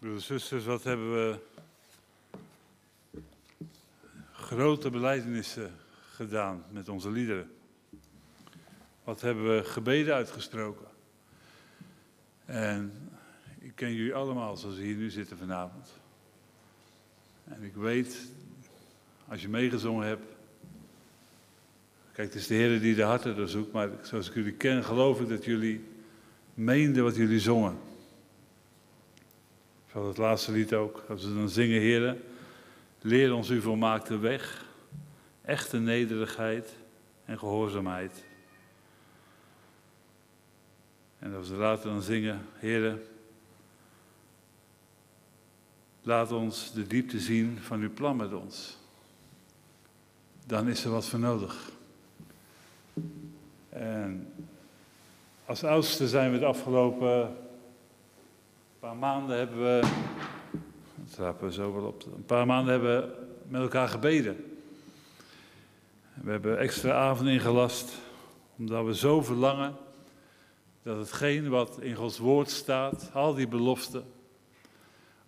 Broeders en zusters, wat hebben we grote beleidenissen gedaan met onze liederen. Wat hebben we gebeden uitgesproken. En ik ken jullie allemaal zoals we hier nu zitten vanavond. En ik weet, als je meegezongen hebt. Kijk, het is de Heer die de harten doorzoekt, maar zoals ik jullie ken, geloof ik dat jullie meenden wat jullie zongen. Van het laatste lied ook, als we dan zingen, Heren, leer ons uw volmaakte weg, echte nederigheid en gehoorzaamheid. En als we later dan zingen, Heren, laat ons de diepte zien van uw plan met ons. Dan is er wat voor nodig. En als oudste zijn we de afgelopen paar maanden hebben we, dat we zo wel op, een paar maanden hebben we met elkaar gebeden. We hebben extra avonden ingelast, omdat we zo verlangen dat hetgeen wat in Gods woord staat, al die beloften,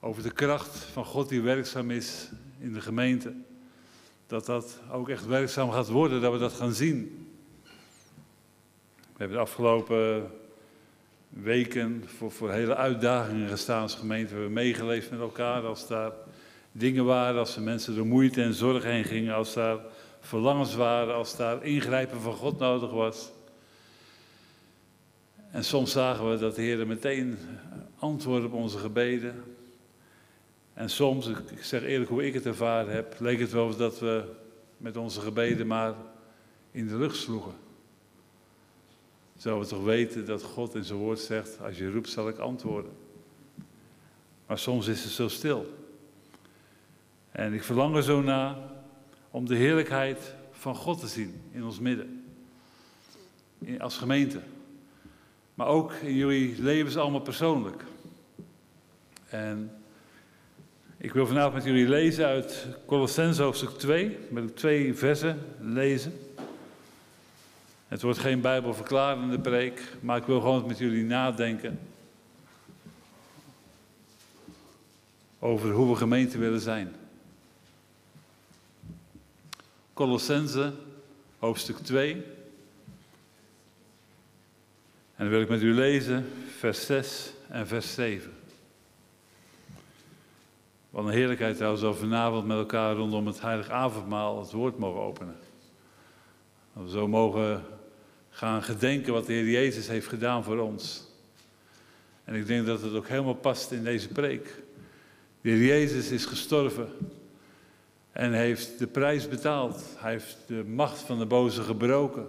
over de kracht van God die werkzaam is in de gemeente, dat dat ook echt werkzaam gaat worden, dat we dat gaan zien. We hebben de afgelopen weken voor, hele uitdagingen gestaan als gemeente. We hebben meegeleefd met elkaar als daar dingen waren, als er mensen door moeite en zorg heen gingen, als daar verlangens waren, als daar ingrijpen van God nodig was. En soms zagen we dat de Heer meteen antwoordde op onze gebeden. En soms, ik zeg eerlijk hoe ik het ervaren heb, leek het wel dat we met onze gebeden maar in de lucht sloegen. Zouden we toch weten dat God in zijn woord zegt, als je roept zal ik antwoorden. Maar soms is het zo stil. En ik verlang er zo naar om de heerlijkheid van God te zien in ons midden. als gemeente. Maar ook in jullie levens allemaal persoonlijk. En ik wil vanavond met jullie lezen uit Colossense hoofdstuk 2. Met twee versen lezen. Het wordt geen bijbelverklarende preek, maar ik wil gewoon met jullie nadenken. Over hoe we gemeente willen zijn. Colossense, hoofdstuk 2. En dan wil ik met u lezen vers 6 en vers 7. Wat een heerlijkheid trouwens dat we vanavond met elkaar rondom het heilig avondmaal het woord mogen openen. Dat we zo mogen gaan gedenken wat de Heer Jezus heeft gedaan voor ons. En ik denk dat het ook helemaal past in deze preek. De Heer Jezus is gestorven en heeft de prijs betaald. Hij heeft de macht van de boze gebroken,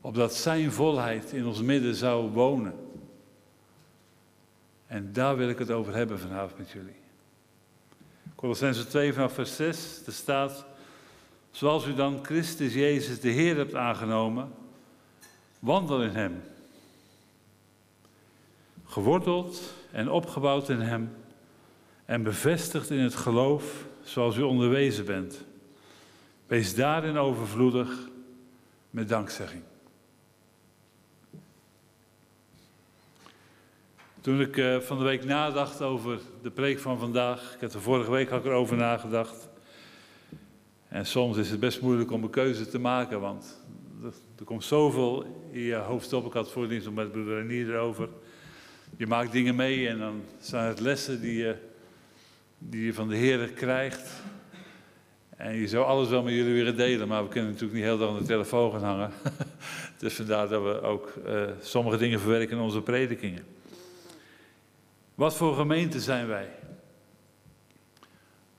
opdat Zijn volheid in ons midden zou wonen. En daar wil ik het over hebben vanavond met jullie. Colossense 2 vanaf vers 6, er staat, zoals u dan Christus Jezus de Heer hebt aangenomen, Wandel in Hem. Geworteld en opgebouwd in Hem en bevestigd in het geloof zoals u onderwezen bent. Wees daarin overvloedig met dankzegging. Toen ik uh, van de week nadacht over de preek van vandaag, ik heb er vorige week ook erover nagedacht. En soms is het best moeilijk om een keuze te maken, want er komt zoveel in je hoofd op. Ik had voordienst met broeder Renier erover. Je maakt dingen mee en dan zijn het lessen die je, die je van de Heer krijgt. En je zou alles wel met jullie willen delen, maar we kunnen natuurlijk niet heel dag aan de telefoon gaan hangen. dus vandaar dat we ook uh, sommige dingen verwerken in onze predikingen. Wat voor gemeente zijn wij?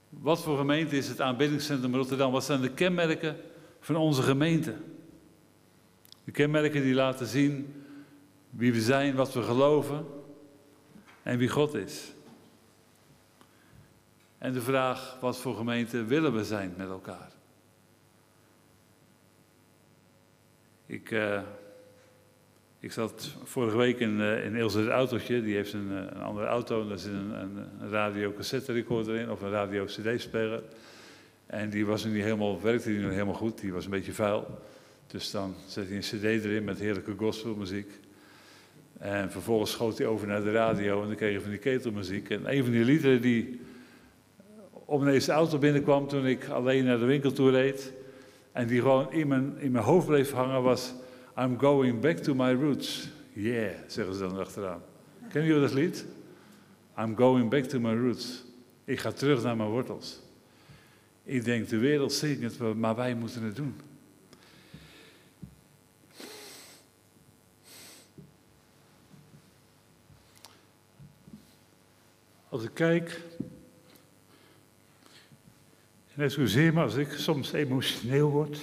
Wat voor gemeente is het aanbiddingscentrum Rotterdam? Wat zijn de kenmerken van onze gemeente? De kenmerken die laten zien wie we zijn, wat we geloven en wie God is. En de vraag, wat voor gemeente willen we zijn met elkaar? Ik, uh, ik zat vorige week in, uh, in Ilse het autootje, die heeft een, eh, een andere auto en daar zit een, een, een radio-cassette recorder in of een radio-cd-speler. En die was nu niet helemaal, werkte nog helemaal goed, die was een beetje vuil. Dus dan zet hij een cd erin met heerlijke gospelmuziek. En vervolgens schoot hij over naar de radio en dan kreeg je van die ketelmuziek. En een van die liederen die ineens de auto binnenkwam toen ik alleen naar de winkel toe reed. En die gewoon in mijn, in mijn hoofd bleef hangen was I'm going back to my roots. Yeah, zeggen ze dan achteraan. Kennen jullie dat lied? I'm going back to my roots. Ik ga terug naar mijn wortels. Ik denk, de wereld zingt het, maar wij moeten het doen. Als ik kijk, en excuseer me als ik soms emotioneel word.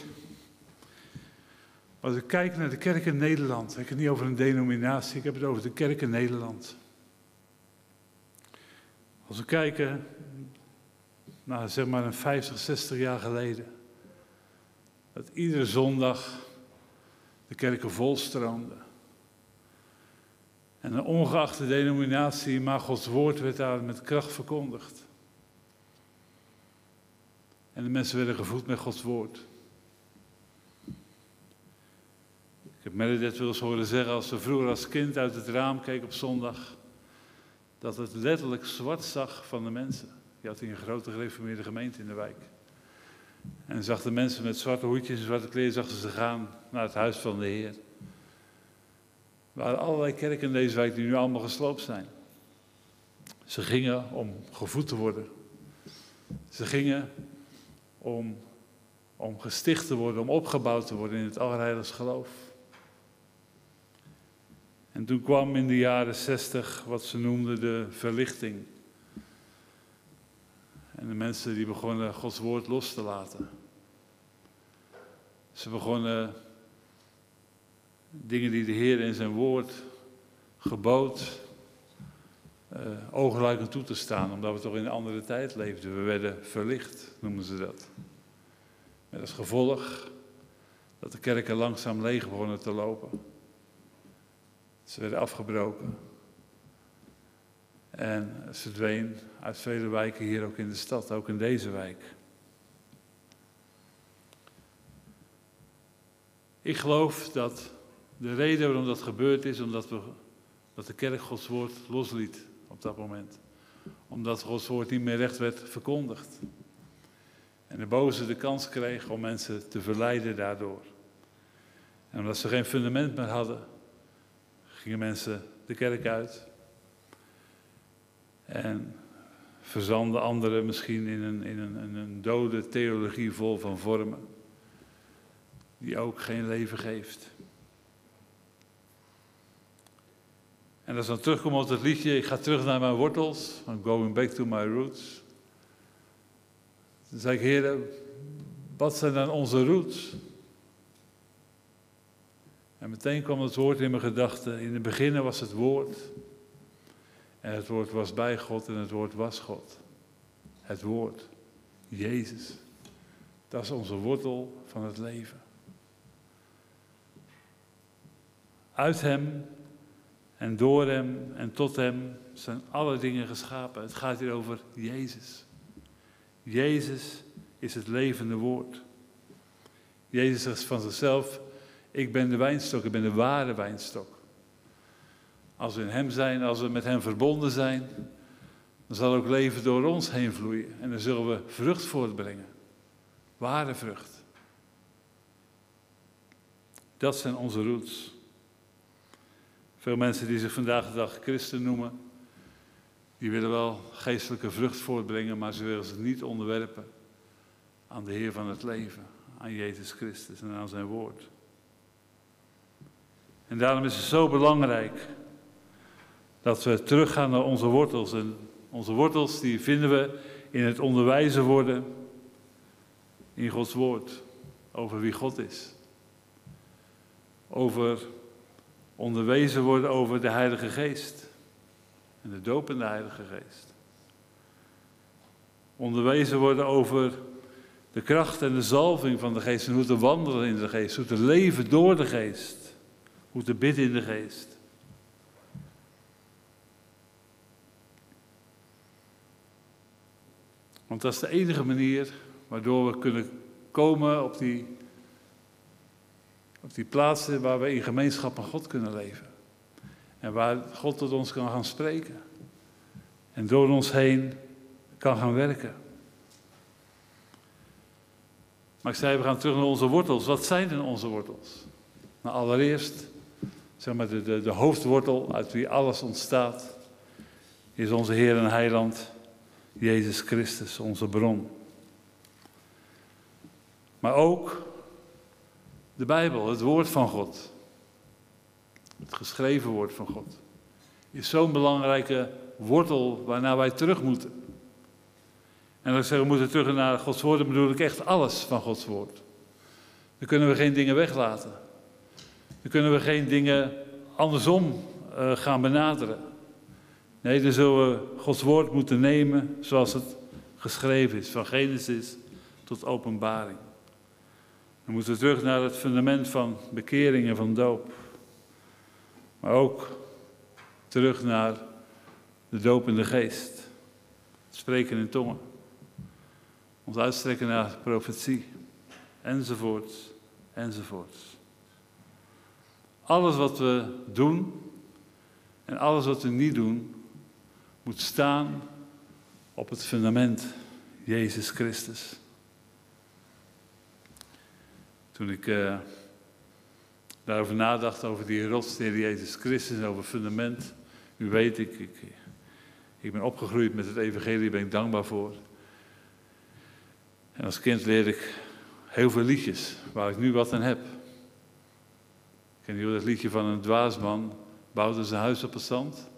Als ik kijk naar de kerk in Nederland, ik heb het niet over een denominatie, ik heb het over de kerk in Nederland. Als we kijken naar zeg maar een 50, 60 jaar geleden, dat iedere zondag de kerken volstroomden. En een ongeachte denominatie, maar Gods woord werd daar met kracht verkondigd. En de mensen werden gevoed met Gods woord. Ik heb Meredith wel eens horen zeggen, als ze vroeger als kind uit het raam keek op zondag, dat het letterlijk zwart zag van de mensen. Je had hier een grote gereformeerde gemeente in de wijk. En zag de mensen met zwarte hoedjes en zwarte kleren, zag ze gaan naar het huis van de Heer. Waren allerlei kerken in deze wijk die nu allemaal gesloopt zijn. Ze gingen om gevoed te worden. Ze gingen om, om gesticht te worden, om opgebouwd te worden in het allerheiligste geloof. En toen kwam in de jaren zestig wat ze noemden de verlichting. En de mensen die begonnen Gods woord los te laten. Ze begonnen dingen die de Heer in zijn woord gebood, uh, oogluikend toe te staan, omdat we toch in een andere tijd leefden. We werden verlicht, noemen ze dat. Met als gevolg dat de kerken langzaam leeg begonnen te lopen. Ze werden afgebroken. En ze verdween uit vele wijken hier ook in de stad, ook in deze wijk. Ik geloof dat de reden waarom dat gebeurd is, omdat we, dat de kerk Gods woord losliet op dat moment. Omdat Gods woord niet meer recht werd verkondigd. En de boze de kans kreeg om mensen te verleiden daardoor. En omdat ze geen fundament meer hadden, gingen mensen de kerk uit. En verzanden anderen misschien in een, in een, in een dode theologie vol van vormen, die ook geen leven geeft. En als dan terugkomt op het liedje, ik ga terug naar mijn wortels, I'm going back to my roots. Dan zei ik, heren, wat zijn dan onze roots? En meteen kwam het woord in mijn gedachten. In het begin was het woord. En het woord was bij God en het woord was God. Het woord. Jezus. Dat is onze wortel van het leven. Uit Hem en door Hem en tot Hem zijn alle dingen geschapen. Het gaat hier over Jezus. Jezus is het levende woord. Jezus zegt van zichzelf, ik ben de wijnstok, ik ben de ware wijnstok. Als we in Hem zijn, als we met Hem verbonden zijn, dan zal ook leven door ons heen vloeien. En dan zullen we vrucht voortbrengen. Ware vrucht. Dat zijn onze roots. Veel mensen die zich vandaag de dag christen noemen, die willen wel geestelijke vrucht voortbrengen, maar ze willen zich niet onderwerpen aan de Heer van het leven, aan Jezus Christus en aan zijn woord. En daarom is het zo belangrijk dat we teruggaan naar onze wortels. En onze wortels die vinden we in het onderwijzen worden in Gods woord over wie God is. Over onderwezen worden over de Heilige Geest en de dopende Heilige Geest. Onderwezen worden over de kracht en de zalving van de Geest en hoe te wandelen in de Geest, hoe te leven door de Geest hoe te bidden in de geest. Want dat is de enige manier waardoor we kunnen komen op die, op die plaatsen waar we in gemeenschap met God kunnen leven. En waar God tot ons kan gaan spreken. En door ons heen kan gaan werken. Maar ik zei, we gaan terug naar onze wortels. Wat zijn dan onze wortels? Nou, allereerst, zeg maar, de, de, de hoofdwortel uit wie alles ontstaat, is onze Heer en Heiland, Jezus Christus, onze bron. Maar ook de Bijbel, het woord van God. Het geschreven woord van God. Is zo'n belangrijke wortel waarnaar wij terug moeten. En als ik zeg, we moeten terug naar Gods woord, dan bedoel ik echt alles van Gods woord. Dan kunnen we geen dingen weglaten. Dan kunnen we geen dingen andersom uh, gaan benaderen. Nee, dan zullen we Gods woord moeten nemen zoals het geschreven is, van Genesis tot openbaring. Dan moeten we terug naar het fundament van bekering en van doop. Maar ook terug naar de dopende geest. Het spreken in tongen. Ons uitstrekken naar profetie. Enzovoort, enzovoort. Alles wat we doen en alles wat we niet doen, moet staan op het fundament Jezus Christus. Toen ik uh, daarover nadacht, over die rots, de Jezus Christus, over fundament. U weet, ik, ik, ben opgegroeid met het evangelie, ben ik dankbaar voor. En als kind leerde ik heel veel liedjes, waar ik nu wat aan heb. Ken je dat liedje van een dwaasman, bouwde zijn huis op het zand?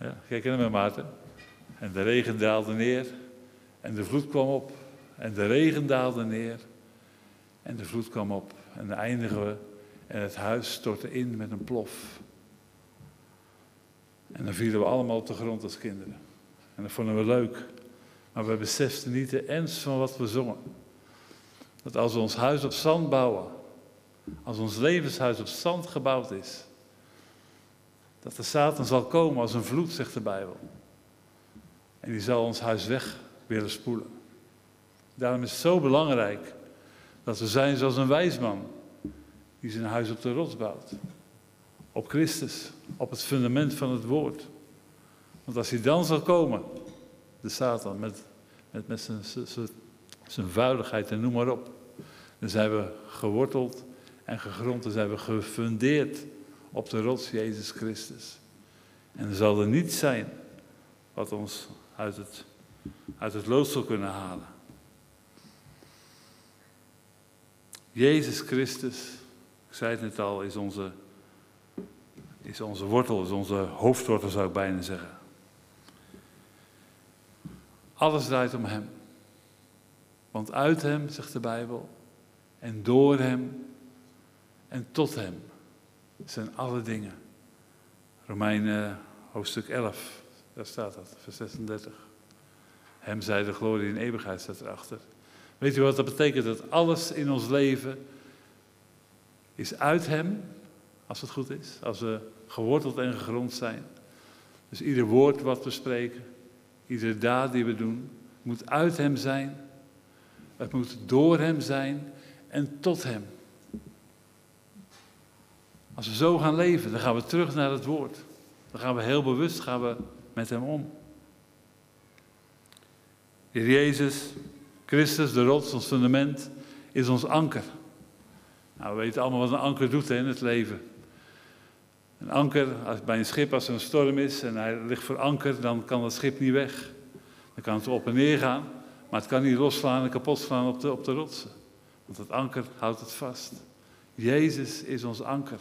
Ja, kijk naar me Maarten. En de regen daalde neer en de vloed kwam op. En de regen daalde neer en de vloed kwam op. En dan eindigen we en het huis stortte in met een plof. En dan vielen we allemaal op de grond als kinderen. En dat vonden we leuk. Maar we beseften niet de ernst van wat we zongen. Dat als we ons huis op zand bouwen, als ons levenshuis op zand gebouwd is, dat de Satan zal komen als een vloed, zegt de Bijbel. En die zal ons huis weg willen spoelen. Daarom is het zo belangrijk dat we zijn zoals een wijsman die zijn huis op de rots bouwt. Op Christus, op het fundament van het woord. Want als hij dan zal komen, de Satan, met, met, met zijn, zijn, vuiligheid en noem maar op, dan zijn we geworteld en gegrond, dan zijn we gefundeerd op de rots Jezus Christus. En er zal er niets zijn wat ons uit het, uit zal kunnen halen. Jezus Christus, ik zei het net al, is onze, is onze wortel, is onze hoofdwortel zou ik bijna zeggen. Alles draait om Hem. Want uit Hem, zegt de Bijbel, en door Hem en tot Hem zijn alle dingen. Romeinen hoofdstuk 11, daar staat dat, vers 36. Hem zij de glorie in eeuwigheid staat erachter. Weet u wat dat betekent? Dat alles in ons leven is uit Hem, als het goed is, als we geworteld en gegrond zijn. Dus ieder woord wat we spreken, iedere daad die we doen, moet uit Hem zijn. Het moet door Hem zijn en tot Hem. Als we zo gaan leven, dan gaan we terug naar het woord. Dan gaan we heel bewust gaan we met Hem om. Heer Jezus, Christus, de rots, ons fundament, is ons anker. Nou, we weten allemaal wat een anker doet in het leven. Een anker, als, bij een schip, als er een storm is en hij ligt voor anker, dan kan dat schip niet weg. Dan kan het op en neer gaan, maar het kan niet losslaan en kapot slaan op de, op de rotsen. Want het anker houdt het vast. Jezus is ons anker.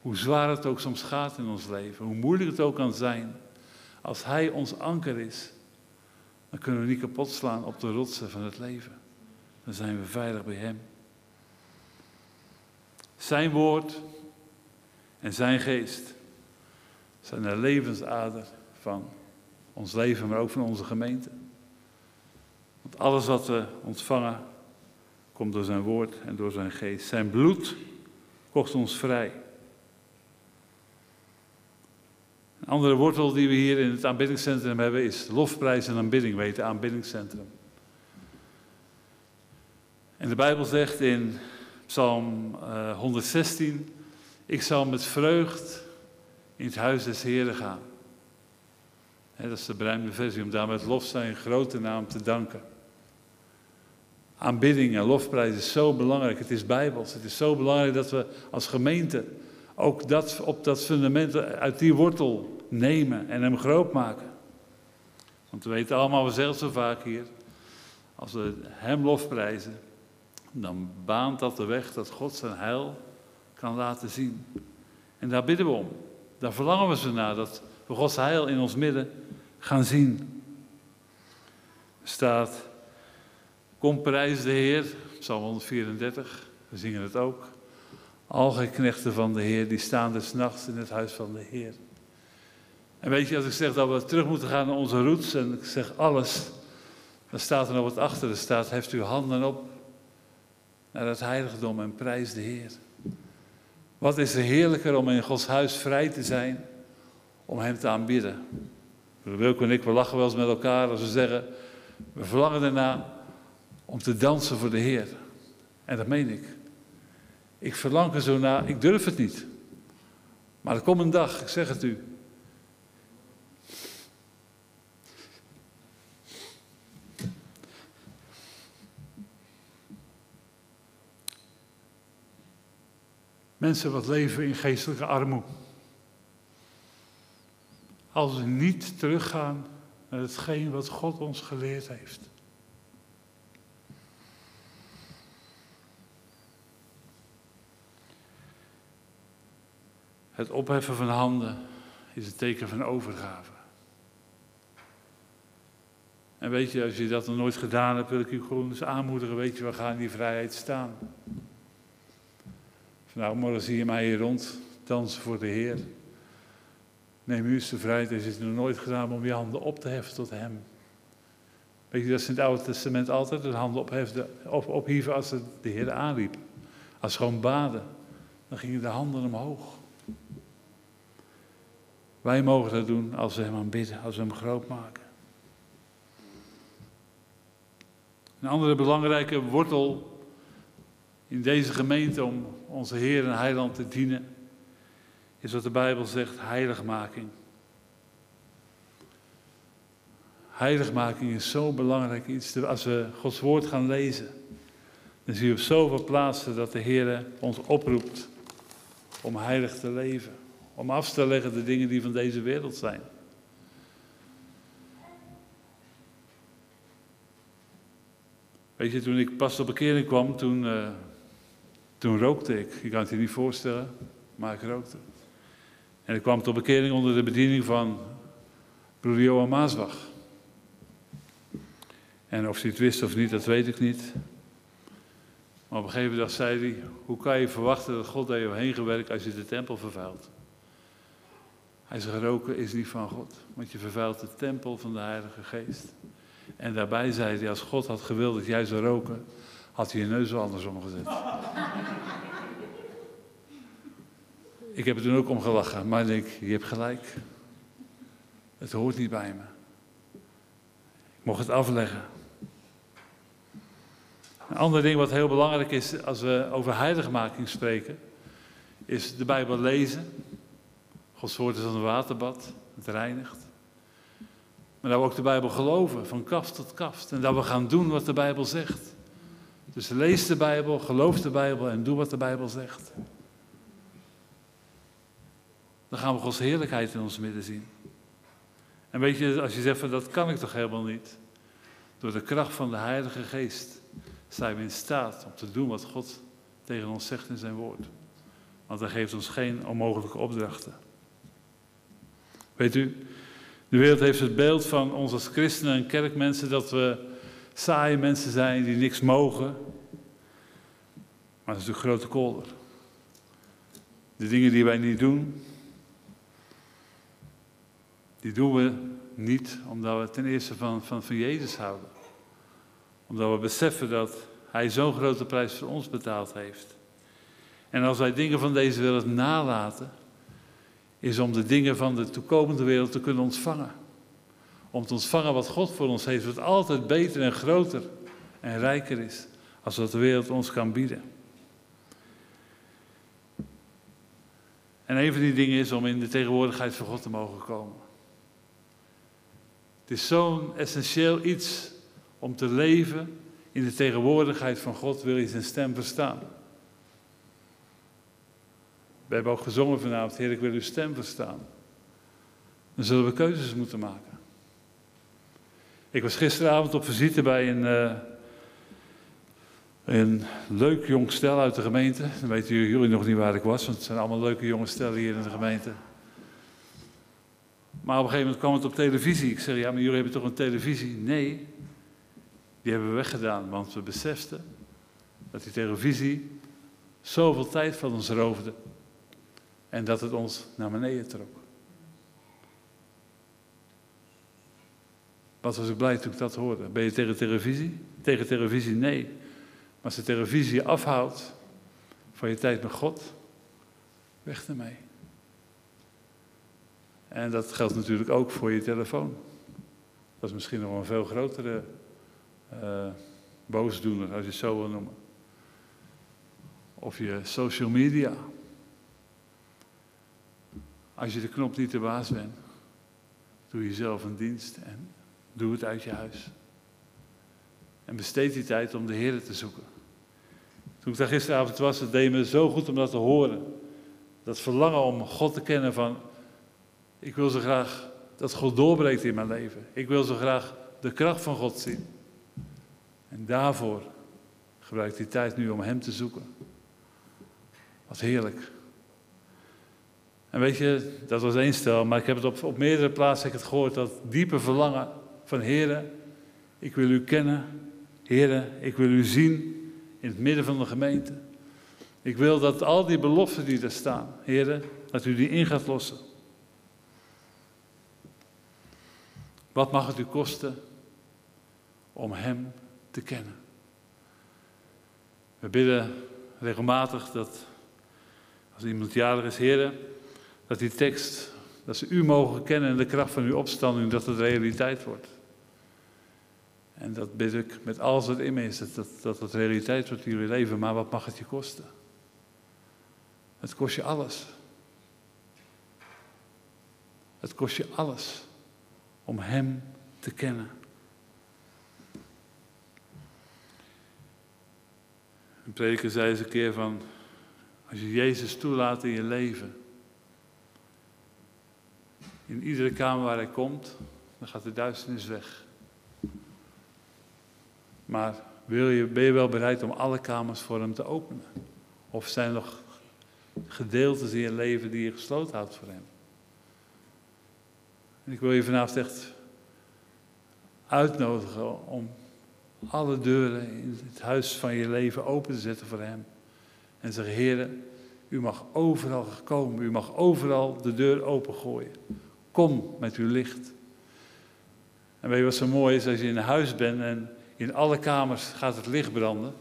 Hoe zwaar het ook soms gaat in ons leven, hoe moeilijk het ook kan zijn, als Hij ons anker is, dan kunnen we niet kapot slaan op de rotsen van het leven. Dan zijn we veilig bij Hem. Zijn woord en zijn geest zijn de levensader van ons leven, maar ook van onze gemeente. Want alles wat we ontvangen, komt door zijn woord en door zijn geest. Zijn bloed kocht ons vrij. Een andere wortel die we hier in het aanbiddingscentrum hebben is lofprijs en aanbidding, weet je, aanbiddingscentrum. En de Bijbel zegt in Psalm 116, eh, ik zal met vreugd in het huis des Heren gaan. dat is de bruine versie, om daar met lof zijn grote naam te danken. Aanbidding en lofprijs is zo belangrijk. Het is bijbels. Het is zo belangrijk dat we als gemeente ook dat, op dat fundament uit die wortel nemen en hem groot maken. Want we weten allemaal, we zeggen zo vaak hier, als we hem lofprijzen, dan baant dat de weg dat God zijn heil kan laten zien. En daar bidden we om. Daar verlangen we ze naar, dat we Gods heil in ons midden gaan zien. Er staat, kom prijs de Heer, Psalm 134, we zingen het ook. Al knechten van de Heer, die staan des nachts in het huis van de Heer. En weet je, als ik zeg dat we terug moeten gaan naar onze roots en ik zeg alles, dan staat er nog wat achter. Er staat, heft uw handen op naar het heiligdom en prijs de Heer. Wat is er heerlijker om in Gods huis vrij te zijn, om Hem te aanbidden. Wilco en ik, we lachen wel eens met elkaar als we zeggen, we verlangen erna om te dansen voor de Heer. En dat meen ik. Ik verlang er zo naar, ik durf het niet. Maar er komt een dag, ik zeg het u. Mensen wat leven in geestelijke armoede. Als we niet teruggaan naar hetgeen wat God ons geleerd heeft. Het opheffen van handen is een teken van overgave. En weet je, als je dat nog nooit gedaan hebt, wil ik u gewoon eens aanmoedigen. Weet je, we gaan in die vrijheid staan. Nou, morgen zie je mij hier rond dansen voor de Heer. Neem u eens de vrijheid, is het nog nooit gedaan om je handen op te heffen tot Hem. Weet je, dat is in het Oude Testament altijd de handen ophefde, op, ophieven als ze de Heer aanriep. Als ze gewoon baden, dan gingen de handen omhoog. Wij mogen dat doen als we Hem aanbidden, als we Hem groot maken. Een andere belangrijke wortel in deze gemeente om onze Heer en Heiland te dienen, is wat de Bijbel zegt, heiligmaking. Heiligmaking is zo belangrijk iets. Als we Gods woord gaan lezen, dan zie je op zoveel plaatsen dat de Heer ons oproept om heilig te leven. Om af te leggen de dingen die van deze wereld zijn. Weet je, toen ik pas op bekering kwam, toen, uh, toen rookte ik. Je kan het je niet voorstellen, maar ik rookte. En ik kwam tot bekering onder de bediening van broeder Johan Maasbach. En of hij het wist of niet, dat weet ik niet. Maar op een gegeven moment zei hij: Hoe kan je verwachten dat God daar je heen gewerkt als je de tempel vervuilt? Hij zegt: Roken is niet van God, want je vervuilt de tempel van de Heilige Geest. En daarbij zei hij: Als God had gewild dat jij zou roken, had hij je neus wel andersom gezet. ik heb er toen ook om gelachen, maar ik denk, je hebt gelijk. Het hoort niet bij me. Ik mocht het afleggen. Een ander ding wat heel belangrijk is als we over heiligmaking spreken, is de Bijbel lezen. Gods woord is als een waterbad, het reinigt. Maar dat we ook de Bijbel geloven, van kaft tot kaft. En dat we gaan doen wat de Bijbel zegt. Dus lees de Bijbel, geloof de Bijbel en doe wat de Bijbel zegt. Dan gaan we Gods heerlijkheid in ons midden zien. En weet je, als je zegt van dat kan ik toch helemaal niet. Door de kracht van de Heilige Geest zijn we in staat om te doen wat God tegen ons zegt in zijn woord. Want hij geeft ons geen onmogelijke opdrachten. Weet u, de wereld heeft het beeld van ons als christenen en kerkmensen dat we saaie mensen zijn die niks mogen. Maar dat is een grote kolder. De dingen die wij niet doen, die doen we niet omdat we ten eerste van, van, van Jezus houden. Omdat we beseffen dat Hij zo'n grote prijs voor ons betaald heeft. En als wij dingen van deze wereld nalaten, is om de dingen van de toekomende wereld te kunnen ontvangen om te ontvangen wat God voor ons heeft, wat altijd beter en groter en rijker is als wat de wereld ons kan bieden. En een van die dingen is om in de tegenwoordigheid van God te mogen komen. Het is zo'n essentieel iets om te leven in de tegenwoordigheid van God, wil je zijn stem verstaan. We hebben ook gezongen vanavond, Heer, ik wil uw stem verstaan. Dan zullen we keuzes moeten maken. Ik was gisteravond op visite bij een, uh, een leuk jong stel uit de gemeente. Dan weten jullie nog niet waar ik was, want het zijn allemaal leuke jonge stellen hier in de gemeente. Maar op een gegeven moment kwam het op televisie. Ik zeg, ja, maar jullie hebben toch een televisie? Nee, die hebben we weggedaan, want we beseften dat die televisie zoveel tijd van ons roofde. En dat het ons naar beneden trok. Wat was ik blij toen ik dat hoorde. Ben je tegen televisie? Tegen televisie nee. Maar als de televisie afhoudt van je tijd met God, weg ermee. En dat geldt natuurlijk ook voor je telefoon. Dat is misschien nog een veel grotere uh, boosdoener, als je het zo wil noemen. Of je social media. Als je de knop niet de baas bent, doe jezelf een dienst en doe het uit je huis. En besteed die tijd om de Heer te zoeken. Toen ik daar gisteravond was, het deed me zo goed om dat te horen. Dat verlangen om God te kennen van, ik wil zo graag dat God doorbreekt in mijn leven. Ik wil zo graag de kracht van God zien. En daarvoor gebruik ik die tijd nu om Hem te zoeken. Wat heerlijk. En weet je, dat was één stel, maar ik heb het op, op meerdere plaatsen het gehoord, dat diepe verlangen van Heren, ik wil u kennen. Heren, ik wil u zien in het midden van de gemeente. Ik wil dat al die beloften die er staan, Heren, dat u die in gaat lossen. Wat mag het u kosten om Hem te kennen? We bidden regelmatig dat als iemand jarig is, heren, dat die tekst, dat ze u mogen kennen en de kracht van uw opstanding, dat het realiteit wordt. En dat bid ik met alles wat in me is, dat, dat, het realiteit wordt in jullie leven, maar wat mag het je kosten? Het kost je alles. Het kost je alles om Hem te kennen. Een prediker zei eens een keer van, als je Jezus toelaat in je leven, in iedere kamer waar hij komt, dan gaat de duisternis weg. Maar wil je, ben je wel bereid om alle kamers voor hem te openen? Of zijn er nog gedeeltes in je leven die je gesloten houdt voor hem? En ik wil je vanavond echt uitnodigen om alle deuren in het huis van je leven open te zetten voor hem. En zeggen, heren, u mag overal komen, u mag overal de deur opengooien. Kom met uw licht. En weet je wat zo mooi is als je in huis bent en in alle kamers gaat het licht branden.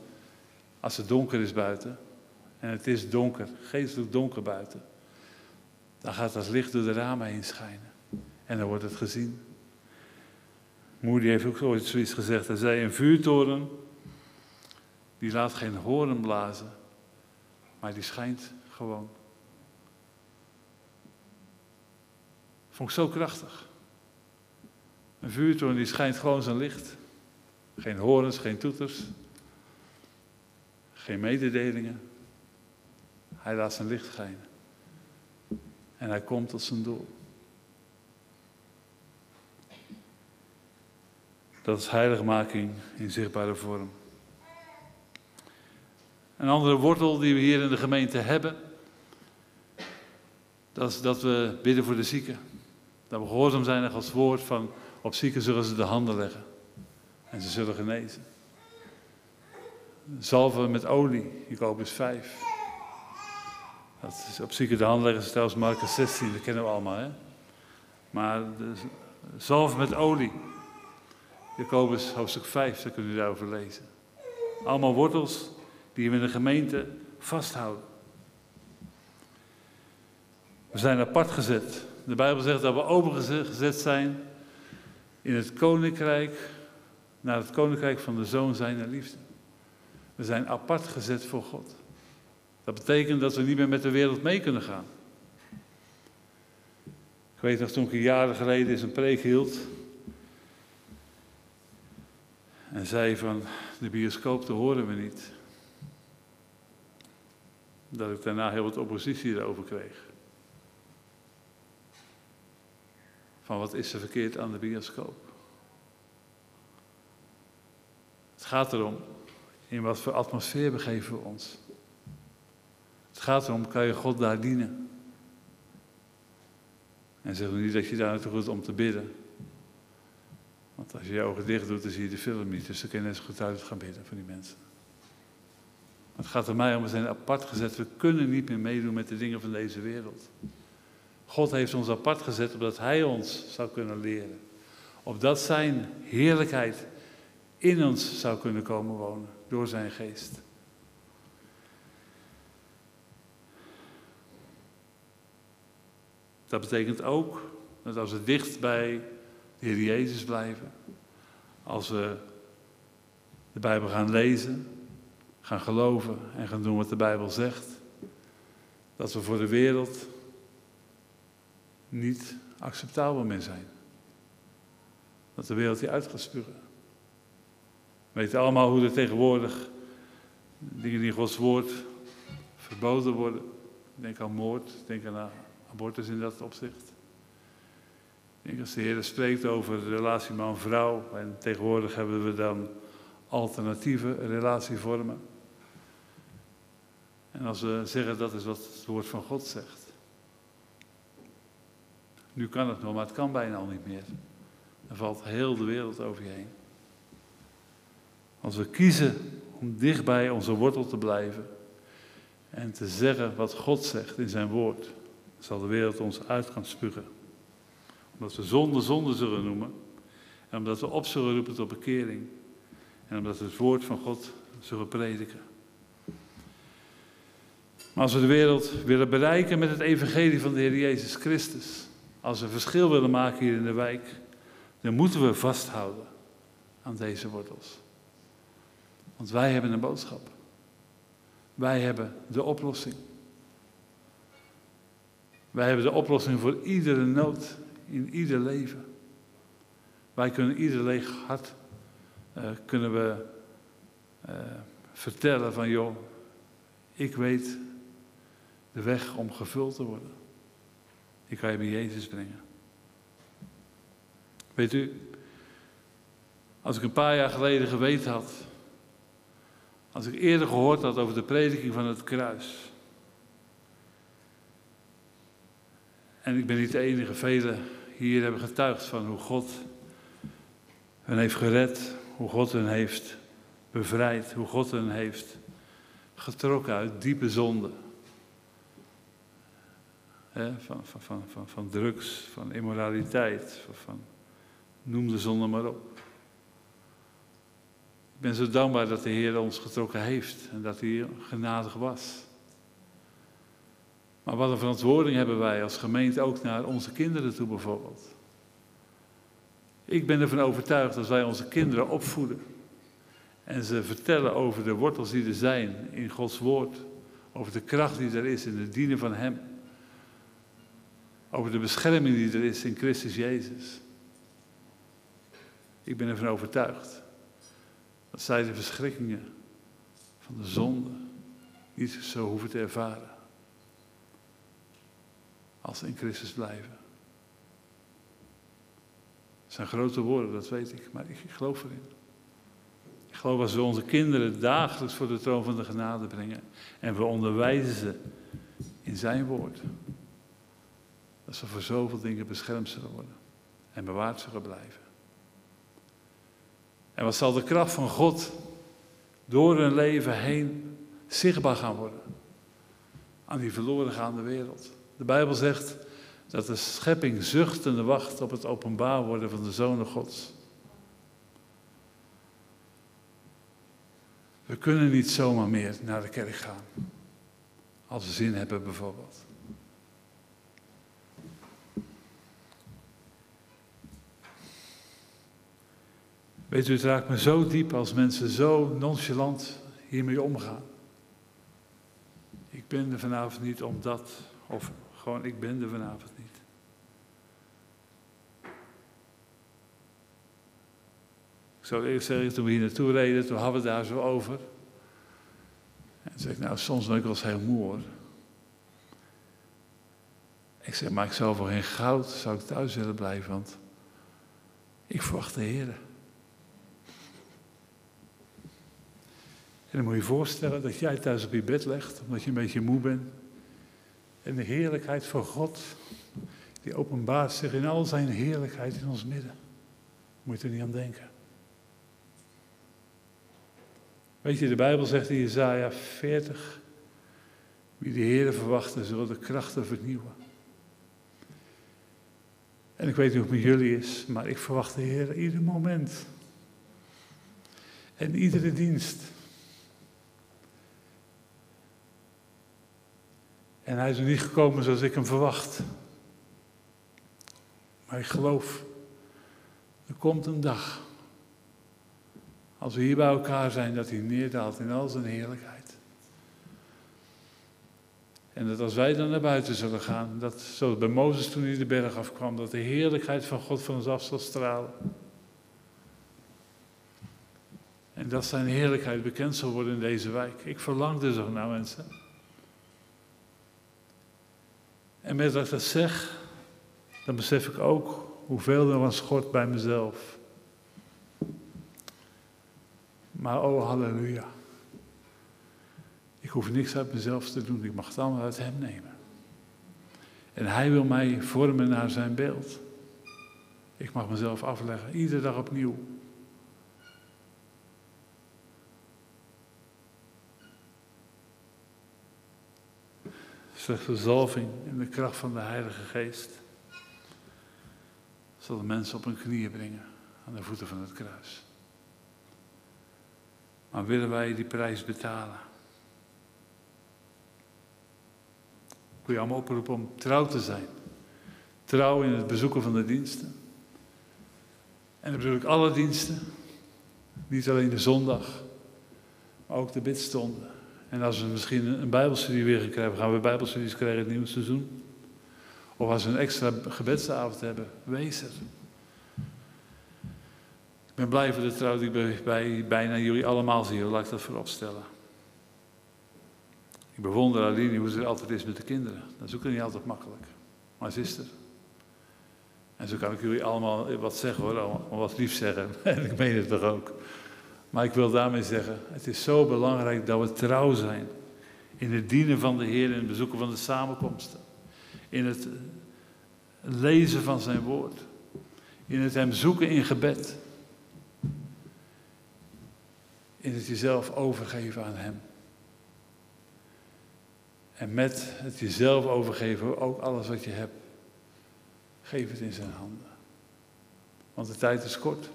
Als het donker is buiten. En het is donker, geestelijk donker buiten. Dan gaat dat licht door de ramen heen schijnen. En dan wordt het gezien. Moody heeft ook ooit zoiets gezegd. Hij zei: Een vuurtoren, die laat geen horen blazen, maar die schijnt gewoon. Vond ik zo krachtig. Een vuurtoren die schijnt gewoon zijn licht. Geen horens, geen toeters. Geen mededelingen. Hij laat zijn licht schijnen. En hij komt tot zijn doel. Dat is heiligmaking in zichtbare vorm. Een andere wortel die we hier in de gemeente hebben, dat is dat we bidden voor de zieken. Dat we gehoorzaam zijn aan Gods woord van op zieken zullen ze de handen leggen en ze zullen genezen. Zalven met olie, Jacobus 5. Dat is op zieken de handen leggen, zelfs Marcus 16, dat kennen we allemaal. Hè? Maar zalven met olie, Jacobus hoofdstuk 5, daar kunnen u daarover lezen. Allemaal wortels die we in de gemeente vasthouden. We zijn apart gezet. De Bijbel zegt dat we opengezet zijn in het koninkrijk, naar het koninkrijk van de zoon zijner liefde. We zijn apart gezet voor God. Dat betekent dat we niet meer met de wereld mee kunnen gaan. Ik weet nog toen ik jaren geleden eens een preek hield. En zei van, de bioscoop, te horen we niet. Dat ik daarna heel wat oppositie erover kreeg. Van wat is er verkeerd aan de bioscoop? Het gaat erom, in wat voor atmosfeer begeven we ons. Het gaat erom, kan je God daar dienen? En zeg niet dat je daar naartoe gaat om te bidden. Want als je je ogen dicht doet, dan zie je de film niet. Dus dan kun je net zo goed uit gaan bidden voor die mensen. Het gaat er mij om, we zijn apart gezet. We kunnen niet meer meedoen met de dingen van deze wereld. God heeft ons apart gezet opdat Hij ons zou kunnen leren. Opdat Zijn heerlijkheid in ons zou kunnen komen wonen door Zijn geest. Dat betekent ook dat als we dicht bij de Heer Jezus blijven, als we de Bijbel gaan lezen, gaan geloven en gaan doen wat de Bijbel zegt, dat we voor de wereld niet acceptabel meer zijn. Dat de wereld die uit gaat spugen. We weten allemaal hoe er tegenwoordig dingen die in Gods woord verboden worden. Denk aan moord, denk aan abortus in dat opzicht. Ik denk als de Heer spreekt over de relatie man-vrouw, en tegenwoordig hebben we dan alternatieve relatievormen. En als we zeggen dat is wat het woord van God zegt. Nu kan het nog, maar het kan bijna al niet meer. Dan valt heel de wereld over je heen. Als we kiezen om dichtbij onze wortel te blijven en te zeggen wat God zegt in zijn woord, zal de wereld ons uit gaan spugen. Omdat we zonde zonde zullen noemen. En omdat we op zullen roepen tot bekering. En omdat we het woord van God zullen prediken. Maar als we de wereld willen bereiken met het evangelie van de Heer Jezus Christus. Als we verschil willen maken hier in de wijk. Dan moeten we vasthouden aan deze wortels. Want wij hebben een boodschap. Wij hebben de oplossing. Wij hebben de oplossing voor iedere nood in ieder leven. Wij kunnen ieder leeg hart uh, kunnen we uh, vertellen van joh, ik weet de weg om gevuld te worden. Ik kan je bij Jezus brengen. Weet u, als ik een paar jaar geleden geweten had, als ik eerder gehoord had over de prediking van het kruis, En ik ben niet de enige, velen hier hebben getuigd van hoe God hen heeft gered, hoe God hen heeft bevrijd, hoe God hen heeft getrokken uit diepe zonde. van, van, van, van, van drugs, van immoraliteit, van, noem de zonde maar op. Ik ben zo dankbaar dat de Heer ons getrokken heeft en dat hij genadig was. Maar wat een verantwoording hebben wij als gemeente ook naar onze kinderen toe bijvoorbeeld. Ik ben ervan overtuigd dat wij onze kinderen opvoeden en ze vertellen over de wortels die er zijn in Gods woord, over de kracht die er is in het dienen van Hem, over de bescherming die er is in Christus Jezus. Ik ben ervan overtuigd dat zij de verschrikkingen van de zonde niet zo hoeven te ervaren als ze in Christus blijven. Het zijn grote woorden, dat weet ik, maar ik, geloof erin. Ik geloof als we onze kinderen dagelijks voor de troon van de genade brengen en we onderwijzen ze in zijn woord, dat ze voor zoveel dingen beschermd zullen worden en bewaard zullen blijven. En wat zal de kracht van God door hun leven heen zichtbaar gaan worden aan die verloren gaande wereld? De Bijbel zegt dat de schepping zuchtende wacht op het openbaar worden van de Zonen Gods. We kunnen niet zomaar meer naar de kerk gaan. Als we zin hebben bijvoorbeeld. Weet u, het raakt me zo diep als mensen zo nonchalant hiermee omgaan. Ik ben er vanavond niet omdat of gewoon ik ben er vanavond niet. Ik zou eerst zeggen, toen we hier naartoe reden, toen hadden we daar zo over. En zei ik, nou, soms ben ik wel eens heel moe. Ik zeg, maar ik zou voor geen goud zou ik thuis willen blijven, want ik verwacht de heren. En dan moet je voorstellen dat jij thuis op je bed legt, omdat je een beetje moe bent. En de heerlijkheid van God, die openbaart zich in al zijn heerlijkheid in ons midden. Moet je er niet aan denken. Weet je, de Bijbel zegt in Jezaja 40, wie de Heer verwachten, zullen de krachten vernieuwen. En ik weet niet hoe het met jullie is, maar ik verwacht de Heer ieder moment. En iedere dienst. En hij is niet gekomen zoals ik hem verwacht. Maar ik geloof, er komt een dag, als we hier bij elkaar zijn, dat hij neerdaalt in al zijn heerlijkheid. En dat als wij dan naar buiten zullen gaan, dat zoals bij Mozes toen hij de berg afkwam, dat de heerlijkheid van God van ons af zal stralen. En dat zijn heerlijkheid bekend zal worden in deze wijk. Ik verlang er zo naar mensen. En met dat ik dat zeg, dan besef ik ook hoeveel er van schort bij mezelf. Maar oh halleluja. Ik hoef niks uit mezelf te doen, ik mag het allemaal uit Hem nemen. En Hij wil mij vormen naar Zijn beeld. Ik mag mezelf afleggen, iedere dag opnieuw. Slechts de zalving en de kracht van de Heilige Geest zal de mensen op hun knieën brengen aan de voeten van het kruis. Maar willen wij die prijs betalen? Ik wil je allemaal oproepen om trouw te zijn. Trouw in het bezoeken van de diensten. En dan bedoel ik alle diensten. Niet alleen de zondag, maar ook de bidstonden. En als we misschien een bijbelstudie weer krijgen, gaan we bijbelstudies krijgen in het nieuwe seizoen. Of als we een extra gebedsavond hebben, wees er. Ik ben blij voor de trouw die ik bij, bijna jullie allemaal zie, laat ik dat voorop stellen. Ik bewonder Aline hoe ze er altijd is met de kinderen. Dat is ook niet altijd makkelijk. Maar ze is er. En zo kan ik jullie allemaal wat zeggen hoor, wat lief zeggen. En ik meen het toch ook. Maar ik wil daarmee zeggen, het is zo belangrijk dat we trouw zijn in het dienen van de Heer, in het bezoeken van de samenkomsten, in het lezen van zijn woord, in het Hem zoeken in gebed, in het jezelf overgeven aan Hem. En met het jezelf overgeven, ook alles wat je hebt, geef het in zijn handen. Want de tijd is kort.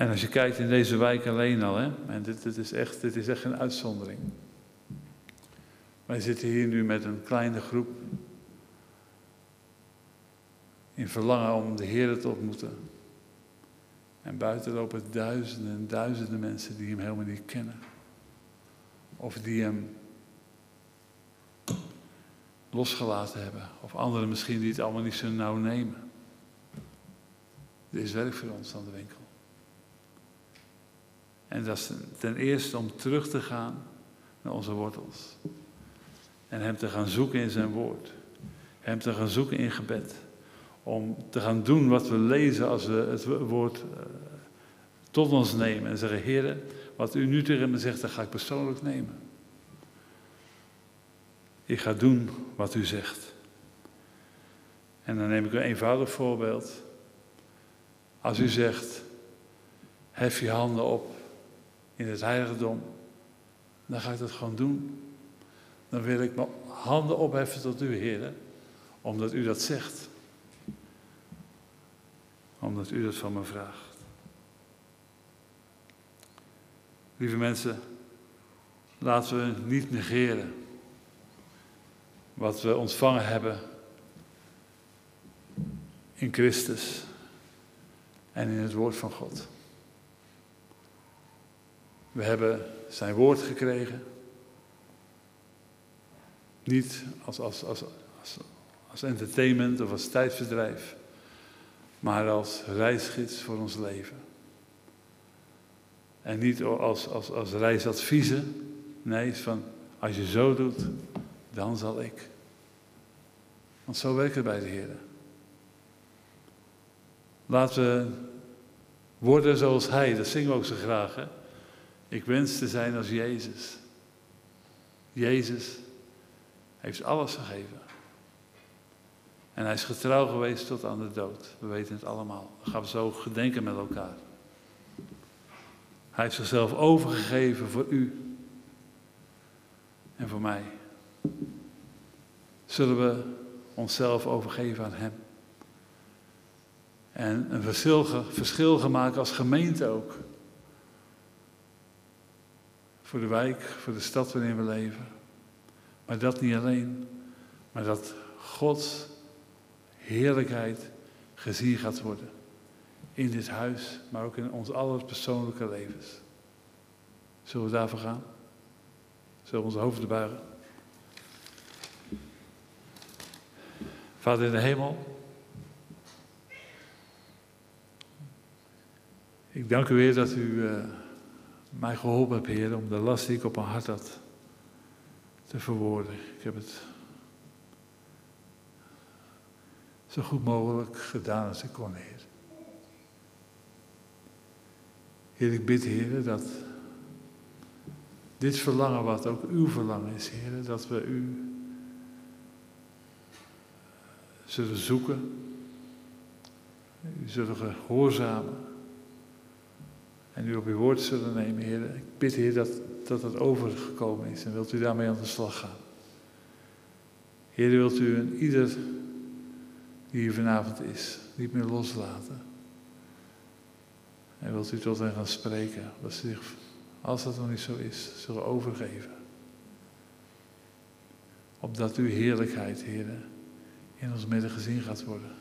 En als je kijkt in deze wijk alleen al, hè, en dit, is echt, dit is echt een uitzondering. Wij zitten hier nu met een kleine groep in verlangen om de Heer te ontmoeten. En buiten lopen duizenden en duizenden mensen die hem helemaal niet kennen. Of die hem losgelaten hebben. Of anderen misschien die het allemaal niet zo nauw nemen. Er is werk voor ons aan de winkel. En dat is ten eerste om terug te gaan naar onze wortels. En Hem te gaan zoeken in zijn woord. Hem te gaan zoeken in gebed. Om te gaan doen wat we lezen als we het woord uh, tot ons nemen. En zeggen, Heer, wat u nu tegen me zegt, dat ga ik persoonlijk nemen. Ik ga doen wat u zegt. En dan neem ik een eenvoudig voorbeeld. Als u zegt, hef je handen op in het heiligdom, dan ga ik dat gewoon doen. Dan wil ik mijn handen opheffen tot u, Heer, omdat u dat zegt. Omdat u dat van me vraagt. Lieve mensen, laten we niet negeren wat we ontvangen hebben in Christus en in het woord van God. We hebben zijn woord gekregen. Niet als, als, als, als, als entertainment of als tijdverdrijf. maar als reisgids voor ons leven. En niet als, als, als reisadviezen. Nee, van als je zo doet, dan zal ik. Want zo werkt het bij de Heer. Laten we worden zoals Hij, dat zingen we ook zo graag. Hè? Ik wens te zijn als Jezus. Jezus heeft alles gegeven. En hij is getrouw geweest tot aan de dood. We weten het allemaal. Dan gaan we zo gedenken met elkaar. Hij heeft zichzelf overgegeven voor u en voor mij. Zullen we onszelf overgeven aan Hem? En een verschil, verschil gemaakt als gemeente ook. Voor de wijk, voor de stad waarin we leven. Maar dat niet alleen. Maar dat Gods heerlijkheid gezien gaat worden. In dit huis, maar ook in ons aller persoonlijke levens. Zullen we daarvoor gaan? Zullen we onze hoofden buigen? Vader in de hemel. Ik dank u weer dat u uh, mij geholpen hebt, Heer, om de last die ik op mijn hart had te verwoorden. Ik heb het zo goed mogelijk gedaan als ik kon, Heer. Heer, ik bid, Heer, dat dit verlangen, wat ook uw verlangen is, Heer, dat we u zullen zoeken, u zullen gehoorzamen en u op uw woord zullen nemen, Heer. Ik bid, Heer, dat, dat overgekomen is en wilt u daarmee aan de slag gaan. Heer, wilt u een ieder die hier vanavond is, niet meer loslaten. En wilt u tot hen gaan spreken, dat ze zich, als dat nog niet zo is, zullen overgeven. Opdat uw heerlijkheid, Heer, in ons midden gezien gaat worden.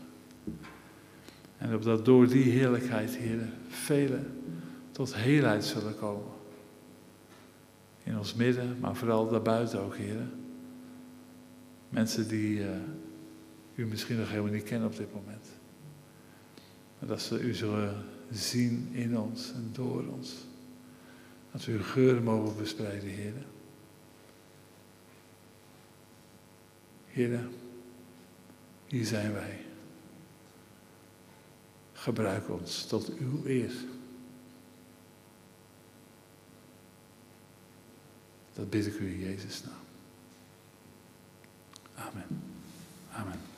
En opdat door die heerlijkheid, Heer, velen tot heelheid zullen komen. In ons midden, maar vooral daarbuiten ook, Heer. Mensen die uh, u misschien nog helemaal niet kennen op dit moment. Maar dat ze u zullen zien in ons en door ons. Dat we uw geuren mogen verspreiden, Heer. Heer, hier zijn wij. Gebruik ons tot uw eer. Dat bid ik u in Jezus' naam. Amen. Amen.